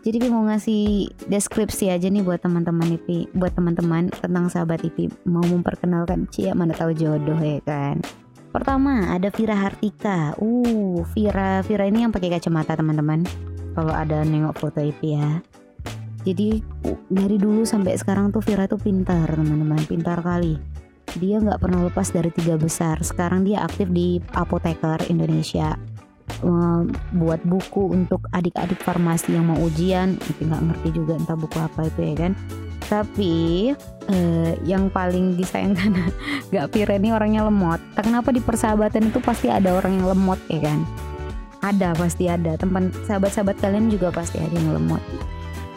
Jadi Ipi mau ngasih deskripsi aja nih buat teman-teman Ipi, buat teman-teman tentang sahabat Ipi mau memperkenalkan Cia mana tahu jodoh ya kan. Pertama ada Vira Hartika. Uh, Vira Vira ini yang pakai kacamata teman-teman. Kalau ada nengok foto Ipi ya. Jadi dari dulu sampai sekarang tuh Vira tuh pintar teman-teman, pintar kali. Dia nggak pernah lepas dari tiga besar. Sekarang dia aktif di Apoteker Indonesia buat buku untuk adik-adik farmasi yang mau ujian itu nggak ngerti juga entah buku apa itu ya kan. Tapi eh, yang paling disayangkan nggak Pira ini orangnya lemot. Kenapa di persahabatan itu pasti ada orang yang lemot ya kan? Ada pasti ada. Teman sahabat-sahabat kalian juga pasti ada yang lemot.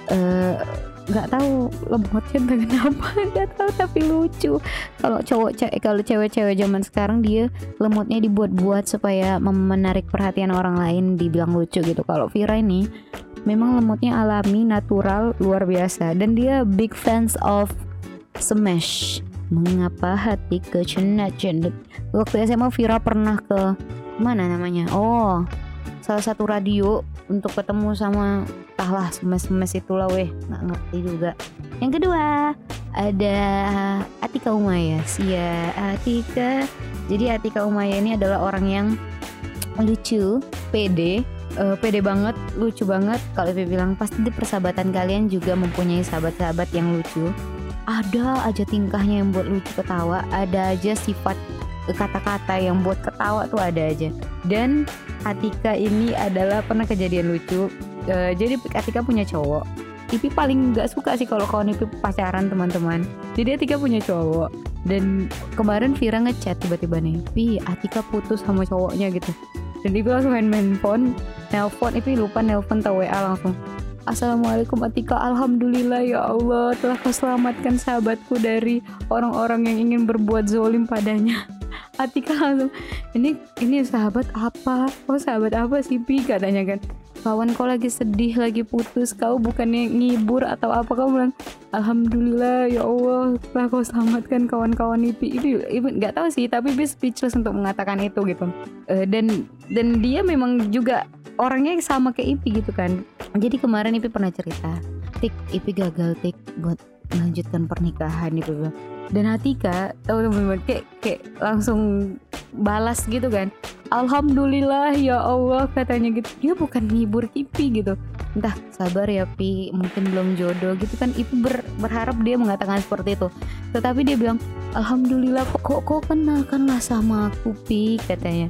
Eh, nggak tahu lemotnya entah kenapa nggak tahu tapi lucu. Kalau cowok cewek kalau cewek-cewek zaman sekarang dia lemotnya dibuat-buat supaya menarik perhatian orang lain dibilang lucu gitu. Kalau Vira ini memang lemotnya alami natural luar biasa. Dan dia big fans of Smash. Mengapa hati cendet waktu SMA Vira pernah ke mana namanya? Oh salah satu radio untuk ketemu sama entahlah semes-semes itulah weh. Nggak ngerti juga. Yang kedua ada Atika Umaya. Sia Atika. Jadi Atika Umaya ini adalah orang yang lucu pede uh, pede banget lucu banget. Kalau Vivi bilang pasti di persahabatan kalian juga mempunyai sahabat-sahabat yang lucu. Ada aja tingkahnya yang buat lucu ketawa. Ada aja sifat kata-kata yang buat ketawa tuh ada aja. Dan Atika ini adalah pernah kejadian lucu. Uh, jadi Atika punya cowok. Ipi paling nggak suka sih kalau kawan Ipi pacaran teman-teman. Jadi Atika punya cowok. Dan kemarin Vira ngechat tiba-tiba nih Pi Atika putus sama cowoknya gitu. Dan Ipi langsung main main phone nelpon. Ipi lupa nelpon atau WA langsung Assalamualaikum Atika. Alhamdulillah ya Allah telah kau sahabatku dari orang-orang yang ingin berbuat zolim padanya Atika langsung ini ini sahabat apa? Oh sahabat apa sih Pi? katanya kan. Kawan kau lagi sedih lagi putus. Kau bukannya ngibur atau apa? Kau bilang alhamdulillah ya Allah. Telah kau selamatkan kawan-kawan IP itu nggak tahu sih tapi dia speechless untuk mengatakan itu gitu. Uh, dan dan dia memang juga orangnya sama kayak IP gitu kan. Jadi kemarin IP pernah cerita tik IP gagal tik buat melanjutkan pernikahan itu dan Hatika tahu teman-teman kayak kayak langsung balas gitu kan. Alhamdulillah ya Allah katanya gitu. Dia bukan ngibur Ipi gitu. Entah sabar ya Pi. Mungkin belum jodoh gitu kan. Ipi ber, berharap dia mengatakan seperti itu. Tetapi dia bilang Alhamdulillah kok kok, kok kenalkanlah sama aku Pi? katanya.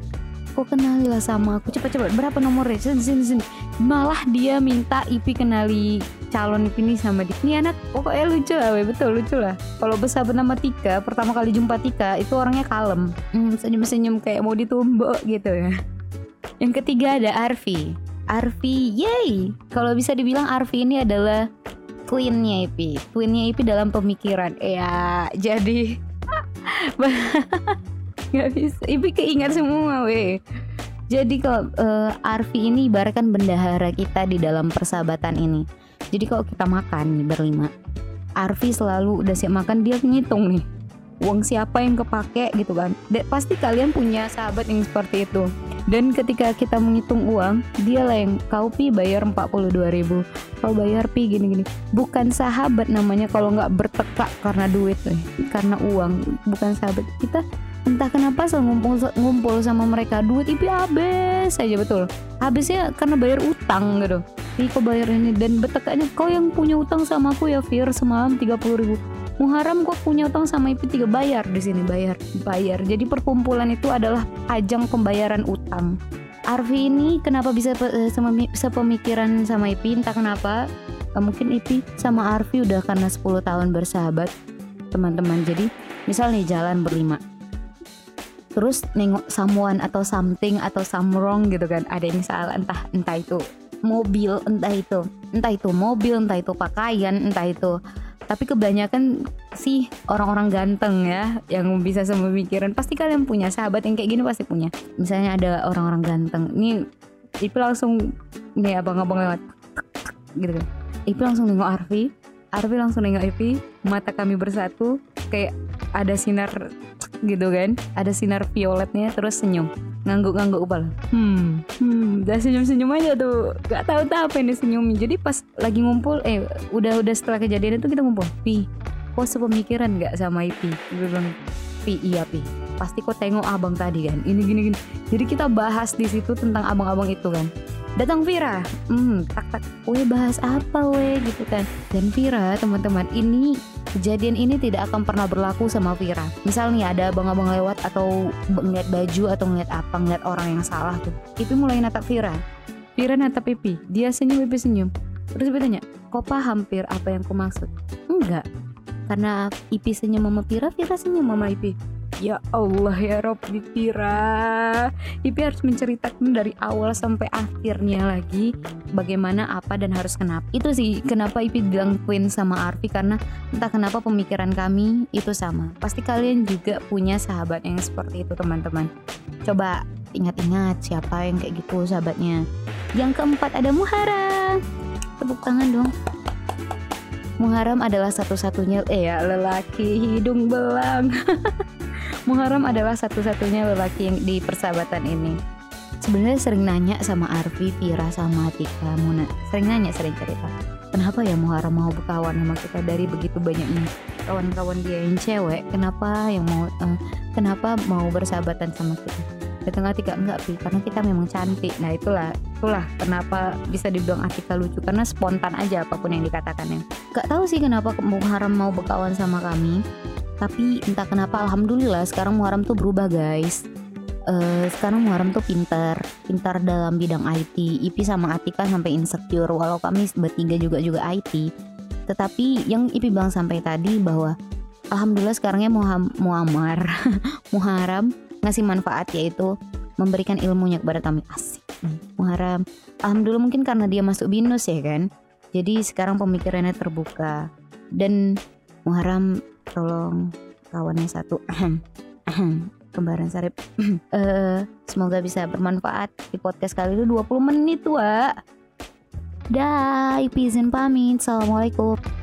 Kok kenalilah sama aku? Cepat-cepat berapa nomornya? Sini sini sini malah dia minta Ipi kenali calon ini sama dia ini anak pokoknya lucu lah we. betul lucu lah. Kalau bersahabat nama Tika pertama kali jumpa Tika itu orangnya kalem. Hmm, senyum-senyum kayak mau ditumbuk gitu. Ya yang ketiga ada Arfi Arfi yay! Kalau bisa dibilang Arfi ini adalah twinnya Ipi twinnya Ipi dalam pemikiran. Ya jadi nggak bisa. Ipi keingat semua weh jadi kalau uh, Arfi ini ibaratkan bendahara kita di dalam persahabatan ini jadi kalau kita makan nih berlima Arfi selalu udah siap makan dia ngitung nih uang siapa yang kepake? gitu kan. Dan pasti kalian punya sahabat yang seperti itu. Dan ketika kita menghitung uang dia lah yang kau pi bayar 42 ribu kau bayar pi gini-gini. Bukan sahabat namanya kalau nggak bertekak karena duit nih karena uang. Bukan sahabat. Kita entah kenapa selalu ngumpul ngumpul sama mereka duit itu habis aja betul. Habisnya karena bayar utang gitu Ih kok bayar ini? Dan betekanya kau yang punya utang sama aku ya Fir semalam 30 ribu. Muharam kok punya utang sama IP tiga bayar di sini bayar bayar. Jadi perkumpulan itu adalah ajang pembayaran utang. Arfi ini kenapa bisa eh, sepemikiran sama IP entah kenapa. Mungkin IP sama Arfi udah karena 10 tahun bersahabat teman-teman. Jadi misal nih jalan berlima. Terus nengok someone atau something atau some wrong gitu kan. Ada yang salah entah entah itu mobil entah itu entah itu mobil entah itu pakaian entah itu. Tapi kebanyakan sih orang-orang ganteng ya yang bisa pemikiran pasti kalian punya sahabat yang kayak gini pasti punya. Misalnya ada orang-orang ganteng. Ini itu langsung nih abang-abang lewat gitu kan. Ipi langsung nengok Arfi. Arfi langsung nengok Ipi. Mata kami bersatu. Kayak ada sinar gitu kan. Ada sinar violetnya terus senyum ngangguk-ngangguk kepala. Hmm. Hmm udah senyum-senyum aja tuh gak tahu tak apa ini senyumin jadi pas lagi ngumpul eh udah udah setelah kejadian itu kita ngumpul. Pi kok sepemikiran gak sama Ipi gue bilang pi iya pi. Pasti kok tengok abang tadi kan. Ini gini gini. Jadi kita bahas di situ tentang abang-abang itu kan. Datang Vira. Hmm tak tak. Weh bahas apa weh? Gitu kan. Dan Vira teman-teman ini kejadian ini tidak akan pernah berlaku sama Vira. Misalnya ada abang-abang lewat atau ngeliat baju atau ngeliat apa ngeliat orang yang salah tuh. Ipi mulai natap Vira. Vira natap Ipi dia senyum Ipi senyum. Terus Ipi tanya kok paham Pir apa yang ku maksud? Enggak. Karena Ipi senyum sama Vira Vira senyum sama Ipi Ya Allah ya Rob Pira Ipi harus menceritakan dari awal sampai akhirnya lagi Bagaimana apa dan harus kenapa. Itu sih kenapa Ipi bilang Queen sama Arfi Karena entah kenapa pemikiran kami itu sama. Pasti kalian juga punya sahabat yang seperti itu teman-teman. Coba ingat-ingat siapa yang kayak gitu sahabatnya. Yang keempat ada Muhara Tepuk tangan dong. Muharram adalah satu-satunya eh ya lelaki hidung belang Muharram adalah satu-satunya lelaki yang di persahabatan ini. Sebenarnya sering nanya sama Arfi, Vira, sama Tika, Muna. Sering nanya, sering cerita. Kenapa ya Muharram mau berkawan sama kita dari begitu banyaknya kawan-kawan dia yang cewek? Kenapa yang mau uh, kenapa mau bersahabatan sama kita? Datang Atika enggak Pi, karena kita memang cantik. Nah itulah itulah kenapa bisa dibilang Atika lucu karena spontan aja apa pun yang dikatakannya. Gak tahu sih kenapa Muharram mau berkawan sama kami tapi entah kenapa alhamdulillah sekarang Muharram tuh berubah guys. Uh, sekarang Muharram tuh pintar. Pintar dalam bidang IT Ipi sama Atika sampai insecure walau kami bertiga juga juga IT tetapi yang Ipi bilang sampai tadi bahwa alhamdulillah sekarangnya Muham, Muammar Muharram ngasih manfaat yaitu memberikan ilmunya kepada kami asik Muharram. Alhamdulillah mungkin karena dia masuk binus ya kan? Jadi sekarang pemikirannya terbuka. Dan Muharram tolong kawannya satu. Kembaran Sarip. Uh, semoga bisa bermanfaat di podcast kali ini. 20 menit wa dah izin pamit. Assalamualaikum